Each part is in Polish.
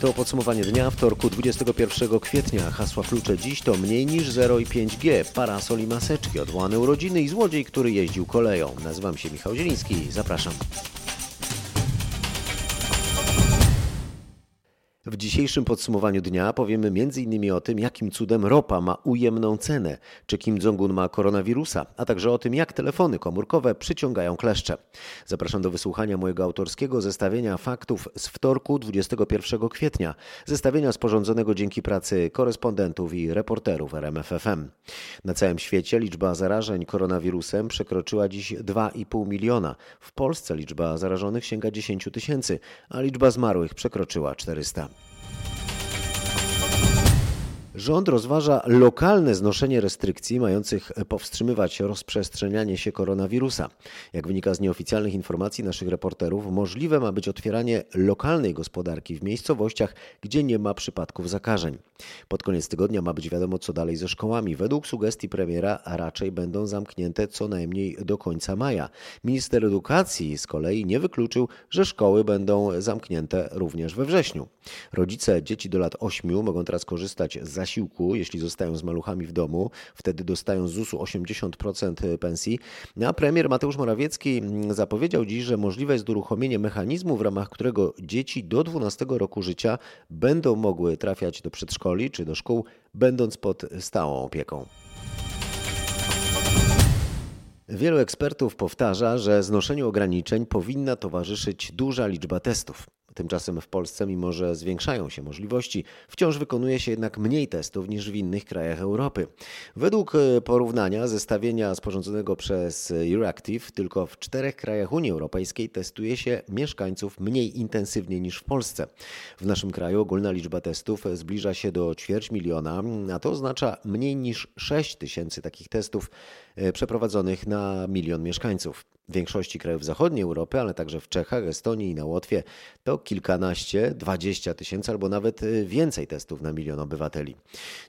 To podsumowanie dnia wtorku 21 kwietnia. Hasła klucze dziś to mniej niż 0 i 5G, parasol i maseczki, odwołane urodziny i złodziej, który jeździł koleją. Nazywam się Michał Zieliński. Zapraszam. W dzisiejszym podsumowaniu dnia powiemy m.in. o tym, jakim cudem ropa ma ujemną cenę, czy Kim Jong-un ma koronawirusa, a także o tym, jak telefony komórkowe przyciągają kleszcze. Zapraszam do wysłuchania mojego autorskiego zestawienia faktów z wtorku 21 kwietnia, zestawienia sporządzonego dzięki pracy korespondentów i reporterów RMFFM. Na całym świecie liczba zarażeń koronawirusem przekroczyła dziś 2,5 miliona. W Polsce liczba zarażonych sięga 10 tysięcy, a liczba zmarłych przekroczyła 400. Rząd rozważa lokalne znoszenie restrykcji mających powstrzymywać rozprzestrzenianie się koronawirusa. Jak wynika z nieoficjalnych informacji naszych reporterów, możliwe ma być otwieranie lokalnej gospodarki w miejscowościach, gdzie nie ma przypadków zakażeń. Pod koniec tygodnia ma być wiadomo, co dalej ze szkołami. Według sugestii premiera raczej będą zamknięte co najmniej do końca maja. Minister edukacji z kolei nie wykluczył, że szkoły będą zamknięte również we wrześniu. Rodzice dzieci do lat 8 mogą teraz korzystać z zasiłku, jeśli zostają z maluchami w domu. Wtedy dostają z ZUS-u 80% pensji. A premier Mateusz Morawiecki zapowiedział dziś, że możliwe jest uruchomienie mechanizmu, w ramach którego dzieci do 12 roku życia będą mogły trafiać do przedszkoli czy do szkół, będąc pod stałą opieką. Wielu ekspertów powtarza, że znoszeniu ograniczeń powinna towarzyszyć duża liczba testów. Tymczasem w Polsce, mimo że zwiększają się możliwości, wciąż wykonuje się jednak mniej testów niż w innych krajach Europy. Według e, porównania zestawienia sporządzonego przez Euractiv, tylko w czterech krajach Unii Europejskiej testuje się mieszkańców mniej intensywnie niż w Polsce. W naszym kraju ogólna liczba testów zbliża się do ćwierć miliona, a to oznacza mniej niż 6 tysięcy takich testów e, przeprowadzonych na milion mieszkańców. W większości krajów zachodniej Europy, ale także w Czechach, Estonii i na Łotwie to kilkanaście, dwadzieścia tysięcy albo nawet y, więcej testów na milion obywateli.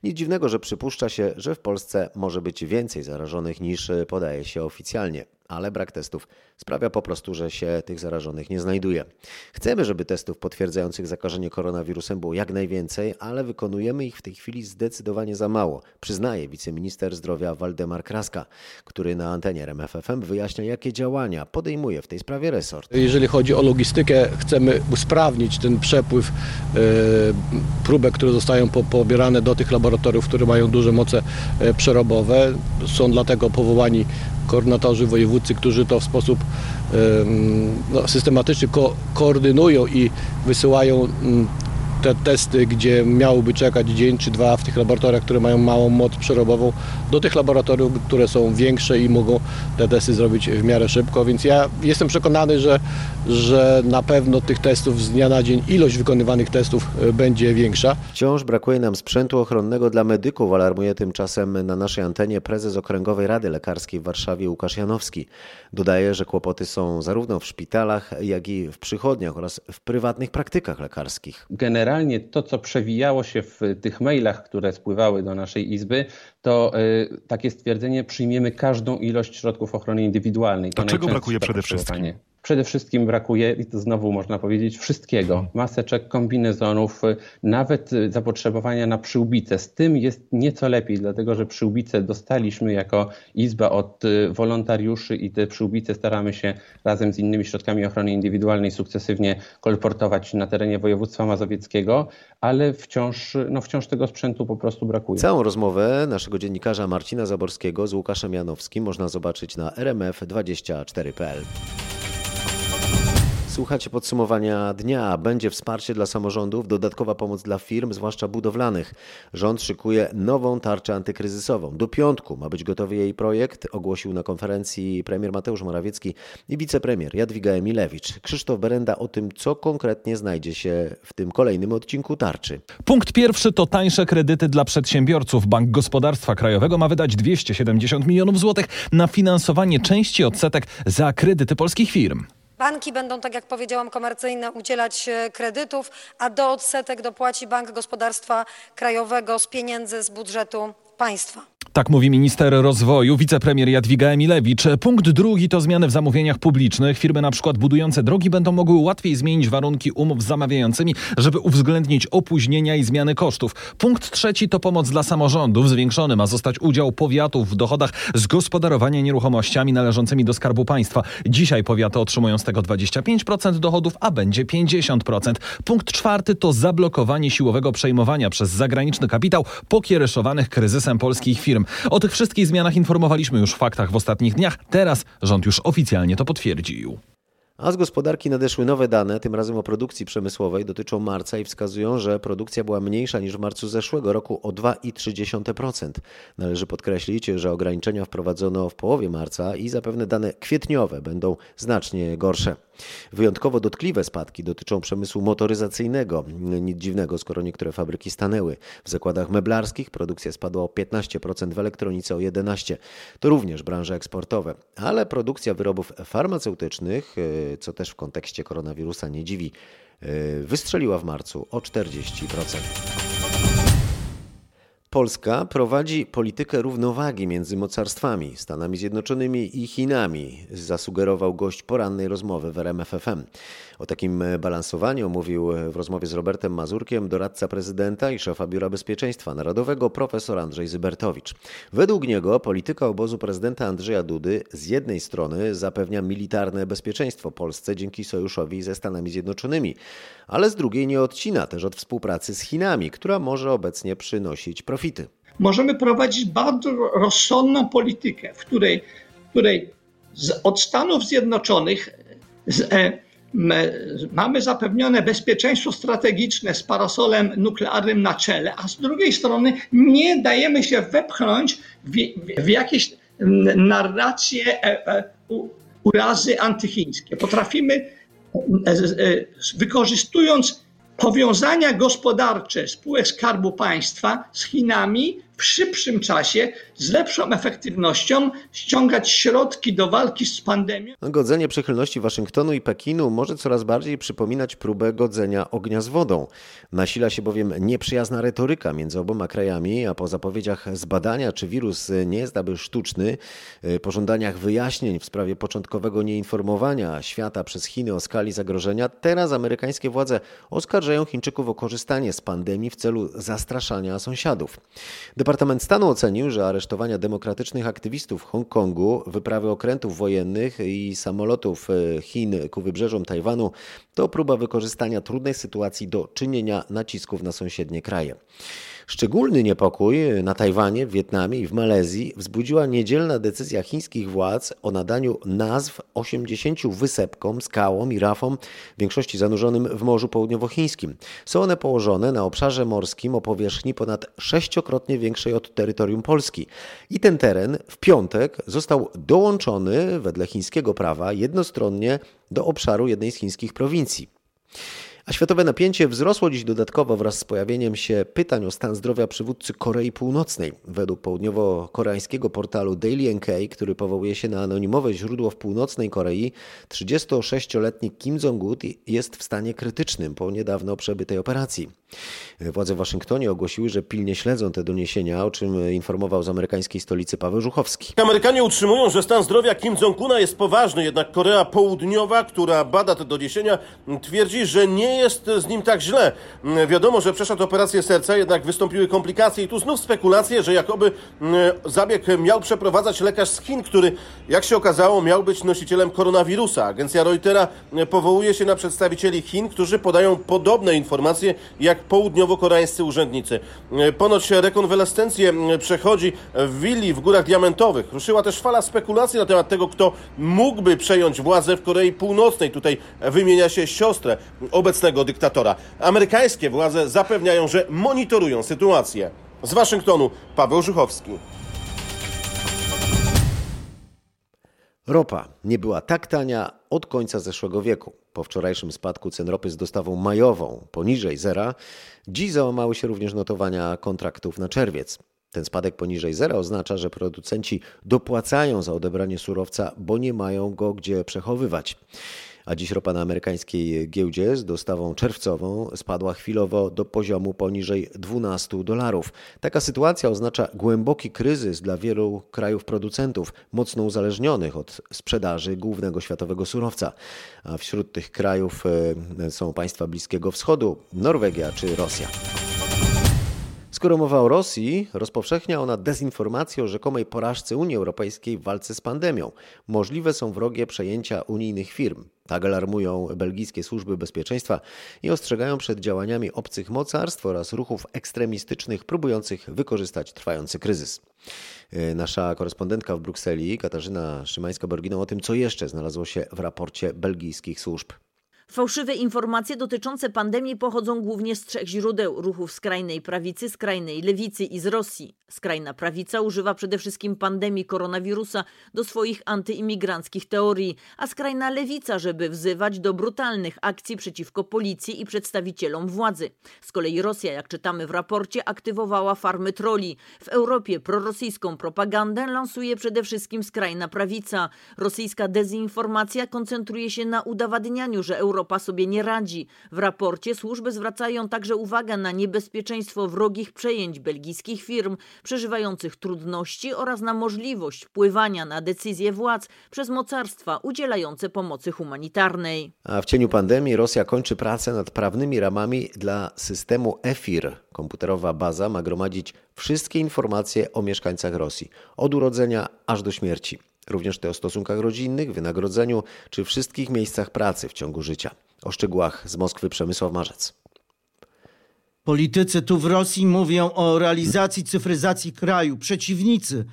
Nic dziwnego, że przypuszcza się, że w Polsce może być więcej zarażonych niż y, podaje się oficjalnie ale brak testów sprawia po prostu, że się tych zarażonych nie znajduje. Chcemy, żeby testów potwierdzających zakażenie koronawirusem było jak najwięcej, ale wykonujemy ich w tej chwili zdecydowanie za mało, przyznaje wiceminister zdrowia Waldemar Kraska, który na antenie RMFFM wyjaśnia, jakie działania podejmuje w tej sprawie resort. Jeżeli chodzi o logistykę, chcemy usprawnić ten przepływ e, próbek, które zostają pobierane do tych laboratoriów, które mają duże moce e, przerobowe. Są dlatego powołani koordynatorzy wojewódzcy, którzy to w sposób no, systematyczny ko koordynują i wysyłają mm, te testy, gdzie miałoby czekać dzień czy dwa w tych laboratoriach, które mają małą moc przerobową, do tych laboratoriów, które są większe i mogą te testy zrobić w miarę szybko. Więc ja jestem przekonany, że, że na pewno tych testów z dnia na dzień, ilość wykonywanych testów e, będzie większa. Wciąż brakuje nam sprzętu ochronnego dla medyków, alarmuje tymczasem na naszej antenie prezes Okręgowej Rady Lekarskiej w Warszawie Łukasz Janowski. Dodaje, że kłopoty są zarówno w szpitalach, jak i w przychodniach oraz w prywatnych praktykach lekarskich. Generalnie generalnie to, co przewijało się w tych mailach, które spływały do naszej izby, to y, takie stwierdzenie przyjmiemy każdą ilość środków ochrony indywidualnej. To, to czego brakuje przede wszystkim? Przede wszystkim brakuje, i to znowu można powiedzieć, wszystkiego. Maseczek, kombinezonów, nawet zapotrzebowania na przyłbice. Z tym jest nieco lepiej, dlatego że przyłbice dostaliśmy jako Izba od y, wolontariuszy i te przyłbice staramy się razem z innymi środkami ochrony indywidualnej sukcesywnie kolportować na terenie województwa mazowieckiego, ale wciąż, no wciąż tego sprzętu po prostu brakuje. Całą rozmowę naszego dziennikarza Marcina Zaborskiego z Łukaszem Janowskim można zobaczyć na rmf24.pl. Słuchacie podsumowania dnia. Będzie wsparcie dla samorządów, dodatkowa pomoc dla firm, zwłaszcza budowlanych. Rząd szykuje nową tarczę antykryzysową. Do piątku ma być gotowy jej projekt, ogłosił na konferencji premier Mateusz Morawiecki i wicepremier Jadwiga Emilewicz. Krzysztof Berenda o tym, co konkretnie znajdzie się w tym kolejnym odcinku tarczy. Punkt pierwszy to tańsze kredyty dla przedsiębiorców. Bank Gospodarstwa Krajowego ma wydać 270 milionów złotych na finansowanie części odsetek za kredyty polskich firm. Banki będą, tak jak powiedziałam, komercyjne udzielać e, kredytów, a do odsetek dopłaci Bank Gospodarstwa Krajowego z pieniędzy z budżetu państwa. Tak mówi minister rozwoju, wicepremier Jadwiga Emilewicz. Punkt drugi to zmiany w zamówieniach publicznych. Firmy na przykład budujące drogi będą mogły łatwiej zmienić warunki umów z zamawiającymi, żeby uwzględnić opóźnienia i zmiany kosztów. Punkt trzeci to pomoc dla samorządów. Zwiększony ma zostać udział powiatów w dochodach z gospodarowania nieruchomościami należącymi do Skarbu Państwa. Dzisiaj powiaty otrzymują z tego 25% dochodów, a będzie 50%. Punkt czwarty to zablokowanie siłowego przejmowania przez zagraniczny kapitał pokiereszowanych kryzysem polskich firm. O tych wszystkich zmianach informowaliśmy już w faktach w ostatnich dniach. Teraz rząd już oficjalnie to potwierdził. A z gospodarki nadeszły nowe dane, tym razem o produkcji przemysłowej, dotyczą marca i wskazują, że produkcja była mniejsza niż w marcu zeszłego roku o 2,3%. Należy podkreślić, że ograniczenia wprowadzono w połowie marca i zapewne dane kwietniowe będą znacznie gorsze. Wyjątkowo dotkliwe spadki dotyczą przemysłu motoryzacyjnego. Nic dziwnego, skoro niektóre fabryki stanęły. W zakładach meblarskich produkcja spadła o 15%, w elektronice o 11%. To również branże eksportowe. Ale produkcja wyrobów farmaceutycznych, y, co też w kontekście koronawirusa nie dziwi, y, wystrzeliła w marcu o 40%. Polska prowadzi politykę równowagi między mocarstwami, Stanami Zjednoczonymi i Chinami, zasugerował gość porannej rozmowy w RMFFM. O takim balansowaniu mówił w rozmowie z Robertem Mazurkiem doradca prezydenta i szefa Biura Bezpieczeństwa Narodowego profesor Andrzej Zybertowicz. Według niego polityka obozu prezydenta Andrzeja Dudy z jednej strony zapewnia militarne bezpieczeństwo Polsce dzięki sojuszowi ze Stanami Zjednoczonymi, ale z drugiej nie odcina też od współpracy z Chinami, która może obecnie przynosić profity. Możemy prowadzić bardzo rozsądną politykę, w której, w której z, od Stanów Zjednoczonych z, e, mamy zapewnione bezpieczeństwo strategiczne z parasolem nuklearnym na czele, a z drugiej strony nie dajemy się wepchnąć w, w, jakieś narracje e, e, urazy antychińskie. Potrafimy, wykorzystując powiązania gospodarcze spółek Skarbu Państwa z Chinami szybszym czasie, z lepszą efektywnością ściągać środki do walki z pandemią. Godzenie przychylności Waszyngtonu i Pekinu może coraz bardziej przypominać próbę godzenia ognia z wodą. Nasila się bowiem nieprzyjazna retoryka między oboma krajami, a po zapowiedziach zbadania, czy wirus nie jest aby sztuczny, y, po żądaniach wyjaśnień w sprawie początkowego nieinformowania świata przez Chiny o skali zagrożenia, teraz amerykańskie władze oskarżają Chińczyków o korzystanie z pandemii w celu zastraszania sąsiadów. Departament Stanu ocenił, że aresztowania demokratycznych aktywistów Hongkongu, wyprawy okrętów wojennych i samolotów e, Chin ku wybrzeżom Tajwanu to próba wykorzystania trudnej sytuacji do czynienia nacisków na sąsiednie kraje. Szczególny niepokój na Tajwanie, w Wietnamie i w Malezji wzbudziła niedzielna decyzja chińskich władz o nadaniu nazw 80 wysepkom, skałom i rafom, w większości zanurzonym w Morzu Południowochińskim. Są one położone na obszarze morskim o powierzchni ponad sześciokrotnie większej od terytorium Polski. I ten teren w piątek został dołączony wedle chińskiego prawa jednostronnie do obszaru jednej z chińskich prowincji. A światowe napięcie wzrosło dziś dodatkowo wraz z pojawieniem się pytań o stan zdrowia przywódcy Korei Północnej. Według południowo-koreańskiego portalu Daily NK, który powołuje się na anonimowe źródło w północnej Korei, 36-letni Kim Jong-un jest w stanie krytycznym po niedawno przebytej operacji. Władze w Waszyngtonie ogłosiły, że pilnie śledzą te doniesienia, o czym informował z amerykańskiej stolicy Paweł Żuchowski. Amerykanie utrzymują, że stan zdrowia Kim Jong-una jest poważny, jednak Korea Południowa, która bada te doniesienia, twierdzi, że nie jest z nim tak źle. Wiadomo, że przeszedł operację serca, jednak wystąpiły komplikacje i tu znów spekulacje, że jakoby mm, zabieg miał przeprowadzać lekarz z Chin, który, jak się okazało, miał być nosicielem koronawirusa. Agencja Reutera powołuje się na przedstawicieli Chin, którzy podają podobne informacje jak południowo-koreańscy urzędnicy. Ponoć rekonwalescencję przechodzi w willi w Górach Diamentowych. Ruszyła też fala spekulacji na temat tego, kto mógłby przejąć władzę w Korei Północnej. Tutaj wymienia się siostrę obecnego dyktatora. Amerykańskie władze zapewniają, że monitorują sytuację. Z Waszyngtonu Paweł Żuchowski. Ropa nie była tak tania od końca zeszłego wieku. Po wczorajszym spadku cen ropy z dostawą majową poniżej zera, dziś załamały się również notowania kontraktów na czerwiec. Ten spadek poniżej zera oznacza, że producenci dopłacają za odebranie surowca, bo nie mają go gdzie przechowywać. A dziś ropa na amerykańskiej giełdzie z dostawą czerwcową spadła chwilowo do poziomu poniżej 12 dolarów. Taka sytuacja oznacza głęboki kryzys dla wielu krajów producentów, mocno uzależnionych od sprzedaży głównego światowego surowca. A wśród tych krajów e, są państwa Bliskiego Wschodu, Norwegia czy Rosja. Skoro mowa o Rosji, rozpowszechnia ona dezinformację o rzekomej porażce Unii Europejskiej w walce z pandemią. Możliwe są wrogie przejęcia unijnych firm. Tak alarmują belgijskie służby bezpieczeństwa i ostrzegają przed działaniami obcych mocarstw oraz ruchów ekstremistycznych próbujących wykorzystać trwający kryzys. E, nasza korespondentka w Brukseli, Katarzyna Szymańska-Borginą, o tym, co jeszcze znalazło się w raporcie belgijskich służb. Fałszywe informacje dotyczące pandemii pochodzą głównie z trzech źródeł: ruchów skrajnej prawicy, skrajnej lewicy i z Rosji. Skrajna prawica używa przede wszystkim pandemii koronawirusa do swoich antyimigranckich teorii, a skrajna lewica, żeby wzywać do brutalnych akcji przeciwko policji i przedstawicielom władzy. Z kolei Rosja, jak czytamy w raporcie, aktywowała farmy troli. W Europie prorosyjską propagandę lansuje przede wszystkim skrajna prawica. Rosyjska dezinformacja koncentruje się na udowadnianiu, że Europa sobie nie radzi. W raporcie służby zwracają także uwagę na niebezpieczeństwo wrogich przejęć belgijskich firm, przeżywających trudności oraz na możliwość wpływania na decyzje władz przez mocarstwa udzielające pomocy humanitarnej. A w cieniu pandemii Rosja kończy pracę nad prawnymi ramami dla systemu EFIR. Komputerowa baza ma gromadzić wszystkie informacje o mieszkańcach Rosji, od urodzenia aż do śmierci. Również te o stosunkach rodzinnych, wynagrodzeniu czy wszystkich miejscach pracy w ciągu życia. O szczegółach z Moskwy Przemysław Marzec. Politycy tu w Rosji mówią o realizacji cyfryzacji kraju, przeciwnicy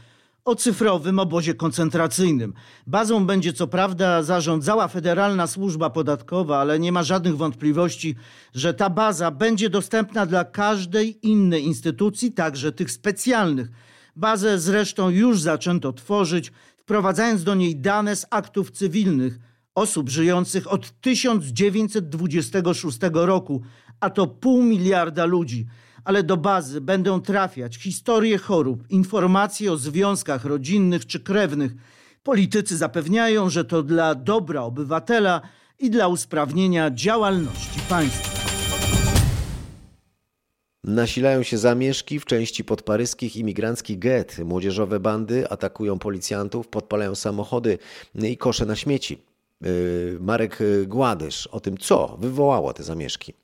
o cyfrowym obozie koncentracyjnym. Bazą będzie co prawda zarządzała Federalna Służba Podatkowa, ale nie ma żadnych wątpliwości, że ta baza będzie dostępna dla każdej innej instytucji, także tych specjalnych. Bazę zresztą już zaczęto tworzyć, wprowadzając do niej dane z aktów cywilnych osób żyjących od 1926 roku, a to pół miliarda ludzi. Ale do bazy będą trafiać historie chorób, informacje o związkach rodzinnych czy krewnych. Politycy zapewniają, że to dla dobra obywatela i dla usprawnienia działalności państwa. Nasilają się zamieszki w części podparyskich imigranckich get. Młodzieżowe bandy atakują policjantów, podpalają samochody i kosze na śmieci. Yy, Marek Gładysz o tym, co wywołało te zamieszki.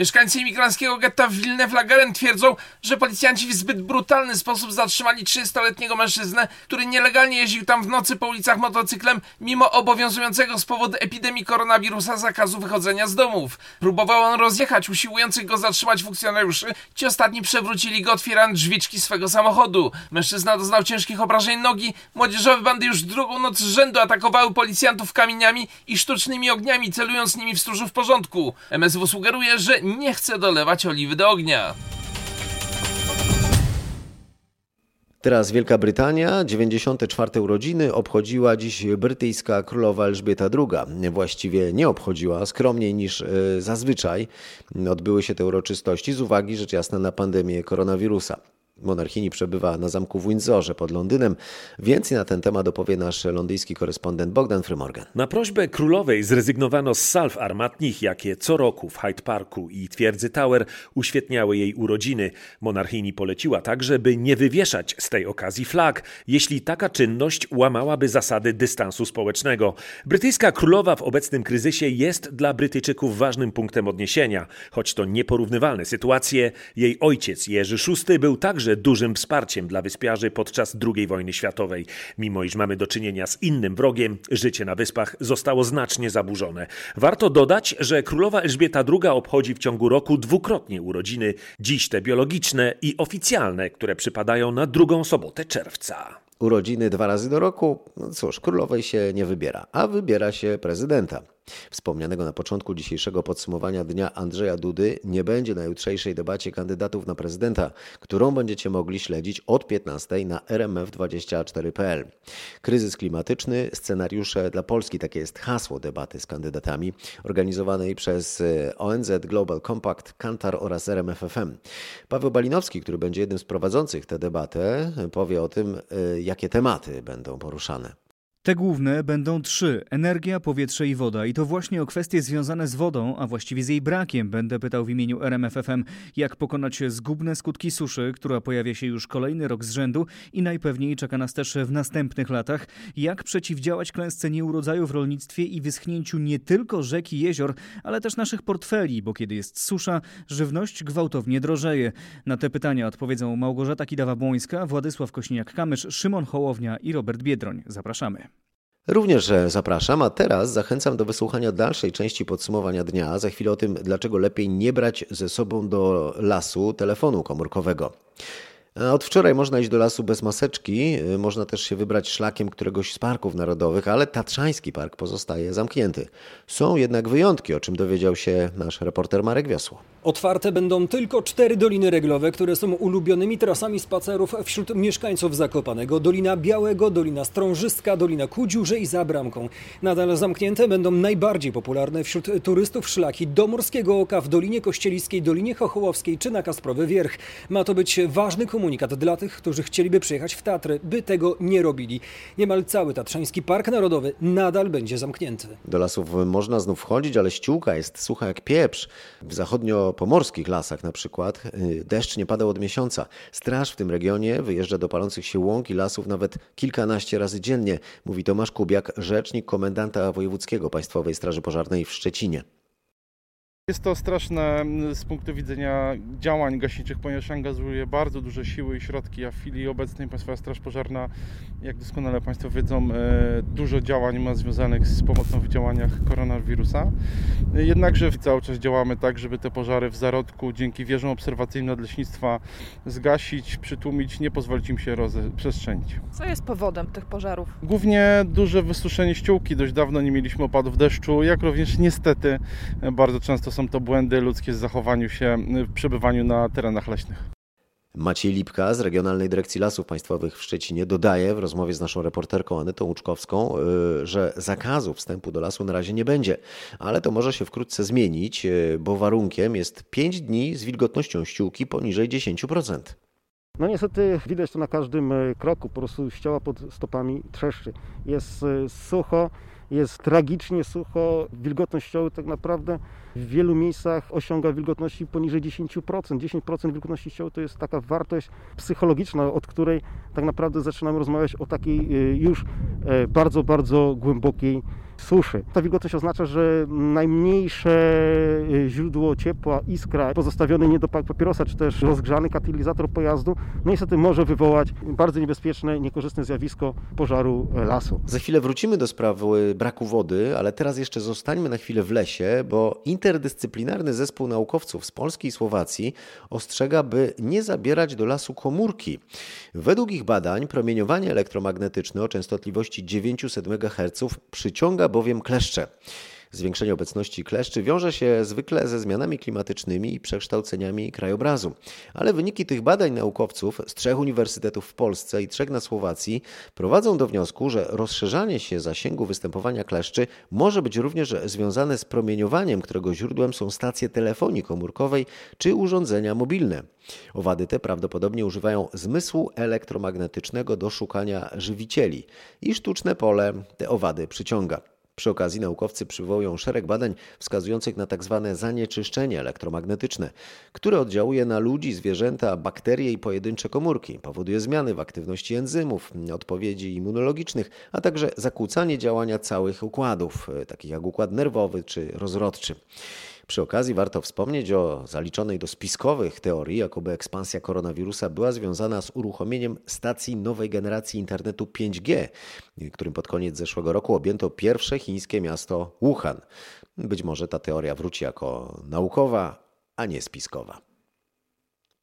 Mieszkańcy imigranckiego getta w Wilne-Flageren twierdzą, że policjanci w zbyt brutalny sposób zatrzymali 30-letniego mężczyznę, który nielegalnie jeździł tam w nocy po ulicach motocyklem, mimo obowiązującego z powodu epidemii koronawirusa zakazu wychodzenia z domów. Próbował on rozjechać usiłujących go zatrzymać funkcjonariuszy. Ci ostatni przewrócili go otwierając drzwiczki swego samochodu. Mężczyzna doznał ciężkich obrażeń nogi. Młodzieżowe bandy już drugą noc z rzędu atakowały policjantów kamieniami i sztucznymi ogniami, celując nimi w stróżów porządku. MSW sugeruje, że nie chce dolewać oliwy do ognia. Teraz Wielka Brytania, 94. urodziny obchodziła dziś brytyjska królowa Elżbieta II. Właściwie nie obchodziła, skromniej niż e, zazwyczaj odbyły się te uroczystości z uwagi rzecz jasna na pandemię koronawirusa. Monarchini przebywa na zamku w Windsorze pod Londynem. Więcej na ten temat opowie nasz londyński korespondent Bogdan Frymorgan. Na prośbę królowej zrezygnowano z salw armatnich, jakie co roku w Hyde Parku i twierdzy Tower uświetniały jej urodziny. Monarchini poleciła także, by nie wywieszać z tej okazji flag, jeśli taka czynność łamałaby zasady dystansu społecznego. Brytyjska królowa w obecnym kryzysie jest dla Brytyjczyków ważnym punktem odniesienia. Choć to nieporównywalne sytuacje, jej ojciec Jerzy VI był także także dużym wsparciem dla wyspiarzy podczas II wojny światowej. Mimo iż mamy do czynienia z innym wrogiem, życie na wyspach zostało znacznie zaburzone. Warto dodać, że królowa Elżbieta II obchodzi w ciągu roku dwukrotnie urodziny, dziś te biologiczne i oficjalne, które przypadają na drugą sobotę czerwca urodziny dwa razy do roku, no cóż, królowej się nie wybiera, a wybiera się prezydenta. Wspomnianego na początku dzisiejszego podsumowania dnia Andrzeja Dudy nie będzie na jutrzejszej debacie kandydatów na prezydenta, którą będziecie mogli śledzić od 15 na rmf24.pl. Kryzys klimatyczny, scenariusze dla Polski, takie jest hasło debaty z kandydatami organizowanej przez e, ONZ Global Compact, Kantar oraz RMFFM. Paweł Balinowski, który będzie jednym z prowadzących tę debatę, powie o tym, e, jakie tematy będą poruszane. Te główne będą trzy: energia, powietrze i woda. I to właśnie o kwestie związane z wodą, a właściwie z jej brakiem, będę pytał w imieniu RMFFM, jak pokonać zgubne skutki suszy, która pojawia się już kolejny rok z rzędu i najpewniej czeka nas też w następnych latach, jak przeciwdziałać klęsce nieurodzaju w rolnictwie i wyschnięciu nie tylko rzek i jezior, ale też naszych portfeli, bo kiedy jest susza, żywność gwałtownie drożeje. Na te pytania odpowiedzą Małgorzata Kidawa-Błońska, Władysław Kośniak-Kamysz, Szymon Hołownia i Robert Biedroń. Zapraszamy. Również zapraszam, a teraz zachęcam do wysłuchania dalszej części podsumowania dnia. Za chwilę o tym, dlaczego lepiej nie brać ze sobą do lasu telefonu komórkowego. Od wczoraj można iść do lasu bez maseczki, można też się wybrać szlakiem któregoś z parków narodowych, ale Tatrzański Park pozostaje zamknięty. Są jednak wyjątki, o czym dowiedział się nasz reporter Marek Wiosło. Otwarte będą tylko cztery doliny reglowe, które są ulubionymi trasami spacerów wśród mieszkańców Zakopanego. Dolina Białego, Dolina Strążyska, Dolina Kudziurze i Zabramką. Nadal zamknięte będą najbardziej popularne wśród turystów szlaki do Morskiego Oka w Dolinie Kościeliskiej, Dolinie Chochołowskiej czy na Kasprowy Wierch. Ma to być ważny komunikat dla tych, którzy chcieliby przyjechać w Tatry, by tego nie robili. Niemal cały Tatrzański Park Narodowy nadal będzie zamknięty. Do lasów można znów wchodzić, ale ściółka jest sucha jak pieprz. W zachodnio-pomorskich lasach na przykład y, deszcz nie pada od miesiąca. Straż w tym regionie wyjeżdża do palących się łąk i lasów nawet kilkanaście razy dziennie, mówi Tomasz Kubiak, rzecznik komendanta wojewódzkiego Państwowej Straży Pożarnej w Szczecinie. Jest to straszne z punktu widzenia działań gaśniczych, ponieważ angażuje bardzo duże siły i środki, a w chwili obecnej Państwowa Straż Pożarna, jak doskonale Państwo wiedzą, dużo działań ma związanych z pomocą w działaniach koronawirusa. Jednakże cały czas działamy tak, żeby te pożary w zarodku dzięki wieżom obserwacyjnym nadleśnictwa zgasić, przytłumić, nie pozwolić im się rozprzestrzenić. Co jest powodem tych pożarów? Głównie duże wysuszenie ściółki. Dość dawno nie mieliśmy opadów deszczu, jak również niestety bardzo często są to błędy ludzkie w zachowaniu się, w przebywaniu na terenach leśnych. Maciej Lipka z Regionalnej Dyrekcji Lasów Państwowych w Szczecinie dodaje w rozmowie z naszą reporterką Anytą Łuczkowską, że zakazu wstępu do lasu na razie nie będzie, ale to może się wkrótce zmienić, bo warunkiem jest 5 dni z wilgotnością ściółki poniżej 10%. No niestety widać to na każdym kroku, po prostu ściała pod stopami trzeszczy. Jest sucho, jest tragicznie sucho, wilgotność ścioły tak naprawdę w wielu miejscach osiąga wilgotności poniżej 10%. 10% wilgotności ścioły to jest taka wartość psychologiczna, od której tak naprawdę zaczynamy rozmawiać o takiej już bardzo, bardzo głębokiej suszy. Ta wilgotność oznacza, że najmniejsze źródło ciepła, iskra, pozostawiony niedopałek papierosa, czy też rozgrzany katalizator pojazdu, no niestety może wywołać bardzo niebezpieczne, niekorzystne zjawisko pożaru lasu. Za chwilę wrócimy do sprawy braku wody, ale teraz jeszcze zostańmy na chwilę w lesie, bo interdyscyplinarny zespół naukowców z Polski i Słowacji ostrzega, by nie zabierać do lasu komórki. Według ich badań promieniowanie elektromagnetyczne o częstotliwości 900 MHz przyciąga bowiem kleszcze. Zwiększenie obecności kleszczy wiąże się zwykle ze zmianami klimatycznymi i przekształceniami krajobrazu. Ale wyniki tych badań naukowców z trzech uniwersytetów w Polsce i trzech na Słowacji prowadzą do wniosku, że rozszerzanie się zasięgu występowania kleszczy może być również związane z promieniowaniem, którego źródłem są stacje telefonii komórkowej czy urządzenia mobilne. Owady te prawdopodobnie używają zmysłu elektromagnetycznego do szukania żywicieli i sztuczne pole te owady przyciąga. Przy okazji naukowcy przywołują szereg badań wskazujących na tzw. Tak zanieczyszczenie elektromagnetyczne, które oddziałuje na ludzi, zwierzęta, bakterie i pojedyncze komórki, powoduje zmiany w aktywności enzymów, odpowiedzi immunologicznych, a także zakłócanie działania całych układów, takich jak układ nerwowy czy rozrodczy. Przy okazji warto wspomnieć o zaliczonej do spiskowych teorii, jakoby ekspansja koronawirusa była związana z uruchomieniem stacji nowej generacji internetu 5G, którym pod koniec zeszłego roku objęto pierwsze chińskie miasto Wuhan. Być może ta teoria wróci jako naukowa, a nie spiskowa.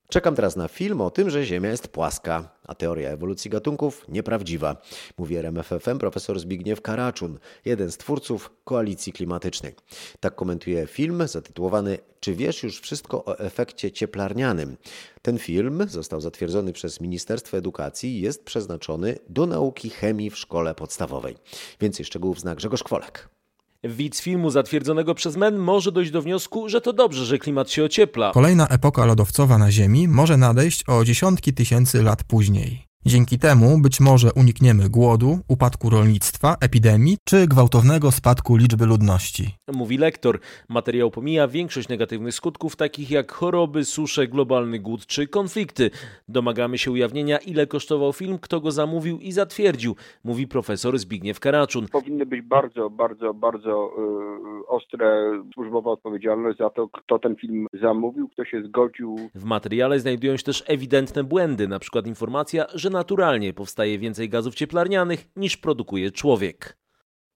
Czekam teraz na film o tym, że Ziemia jest płaska, a teoria ewolucji gatunków nieprawdziwa, mówi RMFFM profesor Zbigniew Karaczun, jeden z twórców koalicji klimatycznej. Tak komentuje film zatytułowany Czy wiesz już wszystko o efekcie cieplarnianym? Ten film został zatwierdzony przez Ministerstwo Edukacji i jest przeznaczony do nauki chemii w szkole podstawowej. Więcej szczegółów zna Grzegorz Kwolek. Widz filmu zatwierdzonego przez MEN może dojść do wniosku, że to dobrze, że klimat się ociepla. Kolejna epoka lodowcowa na Ziemi może nadejść o dziesiątki tysięcy lat później. Dzięki temu być może unikniemy głodu, upadku rolnictwa, epidemii czy gwałtownego spadku liczby ludności. Mówi lektor. Materiał pomija większość negatywnych skutków, takich jak choroby, susze, globalny głód czy konflikty. Domagamy się ujawnienia, ile kosztował film, kto go zamówił i zatwierdził, mówi profesor Zbigniew Karaczun. Powinny być bardzo, bardzo, bardzo yy, ostre służbowa odpowiedzialność za to, kto ten film zamówił, kto się zgodził. W materiale znajdują się też ewidentne błędy, na przykład informacja, że naturalnie powstaje więcej gazów cieplarnianych niż produkuje człowiek.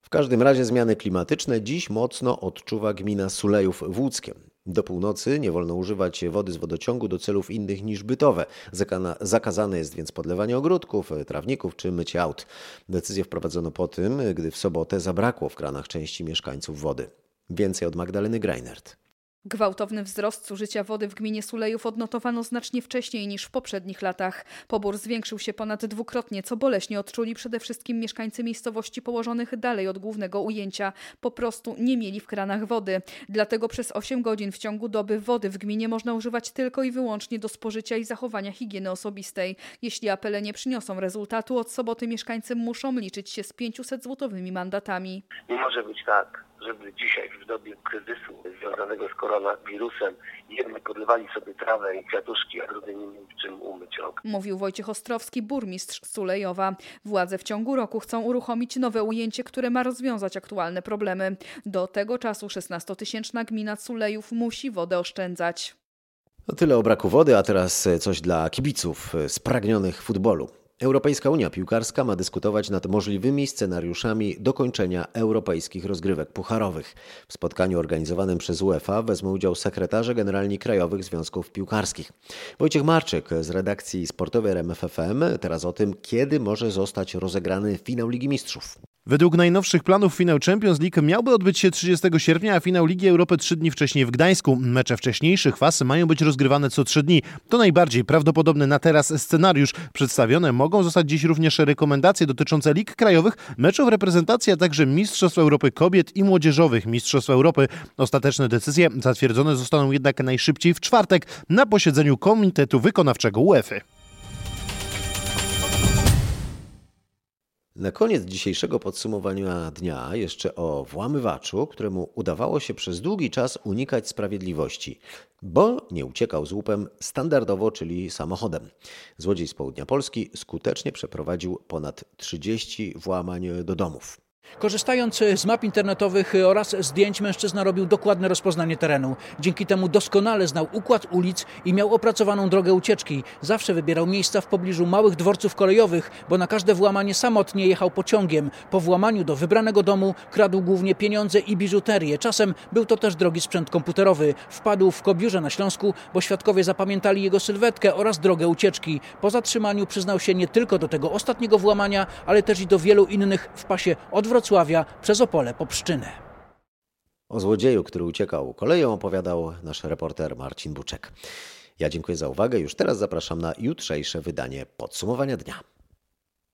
W każdym razie zmiany klimatyczne dziś mocno odczuwa gmina Sulejów w Łódzkiem. Do północy nie wolno używać wody z wodociągu do celów innych niż bytowe. Zakazane jest więc podlewanie ogródków, trawników czy mycie aut. Decyzję wprowadzono po tym, gdy w sobotę zabrakło w kranach części mieszkańców wody. Więcej od Magdaleny Greinert. Gwałtowny wzrost zużycia wody w gminie Sulejów odnotowano znacznie wcześniej niż w poprzednich latach. Pobór zwiększył się ponad dwukrotnie, co boleśnie odczuli przede wszystkim mieszkańcy miejscowości położonych dalej od głównego ujęcia. Po prostu nie mieli w kranach wody. Dlatego przez 8 godzin w ciągu doby wody w gminie można używać tylko i wyłącznie do spożycia i zachowania higieny osobistej. Jeśli apele nie przyniosą rezultatu, od soboty mieszkańcy muszą liczyć się z 500 złotowymi mandatami. Nie może być tak, żeby dzisiaj w dobie kryzysu związanego z koronawirusem jedni podlewali sobie trawę i kwiatuszki, a drugi nie mieli czym umyć rąk. Mówił Wojciech Ostrowski, burmistrz Sulejowa. Władze w ciągu roku chcą uruchomić nowe ujęcie, które ma rozwiązać aktualne problemy. Do tego czasu 16-tysięczna gmina Sulejów musi wodę oszczędzać. To tyle o braku wody, a teraz coś dla kibiców spragnionych futbolu. Europejska Unia Piłkarska ma dyskutować nad możliwymi scenariuszami dokończenia europejskich rozgrywek pucharowych. W spotkaniu organizowanym przez UEFA wezmą udział sekretarze generalni krajowych związków piłkarskich. Wojciech Marczyk z redakcji sportowej RMFFM teraz o tym, kiedy może zostać rozegrany finał Ligi Mistrzów. Według najnowszych planów finał Champions League miałby odbyć się 30 sierpnia, a finał Ligi Europy trzy dni wcześniej w Gdańsku. Mecze wcześniejszych faz mają być rozgrywane co trzy dni. To najbardziej prawdopodobny na teraz scenariusz. Przedstawione mogą zostać dziś również rekomendacje dotyczące lig krajowych, meczów reprezentacji, a także Mistrzostw Europy Kobiet i Młodzieżowych Mistrzostw Europy. Ostateczne decyzje zatwierdzone zostaną jednak najszybciej w czwartek na posiedzeniu Komitetu Wykonawczego UEFA. Na koniec dzisiejszego podsumowania dnia jeszcze o włamywaczu, któremu udawało się przez długi czas unikać sprawiedliwości, bo nie uciekał z łupem standardowo, czyli samochodem. Złodziej z południa Polski skutecznie przeprowadził ponad 30 włamań do domów. Korzystając z map internetowych oraz zdjęć, mężczyzna robił dokładne rozpoznanie terenu. Dzięki temu doskonale znał układ ulic i miał opracowaną drogę ucieczki. Zawsze wybierał miejsca w pobliżu małych dworców kolejowych, bo na każde włamanie samotnie jechał pociągiem. Po włamaniu do wybranego domu kradł głównie pieniądze i biżuterię. Czasem był to też drogi sprzęt komputerowy. Wpadł w Kobiurze na Śląsku, bo świadkowie zapamiętali jego sylwetkę oraz drogę ucieczki. Po zatrzymaniu przyznał się nie tylko do tego ostatniego włamania, ale też i do wielu innych w pasie odwrotnym Wrocławia przez Opole po Pszczynę. O złodzieju, który uciekał koleją, opowiadał nasz reporter Marcin Buczek. Ja dziękuję za uwagę. Już teraz zapraszam na jutrzejsze wydanie podsumowania dnia.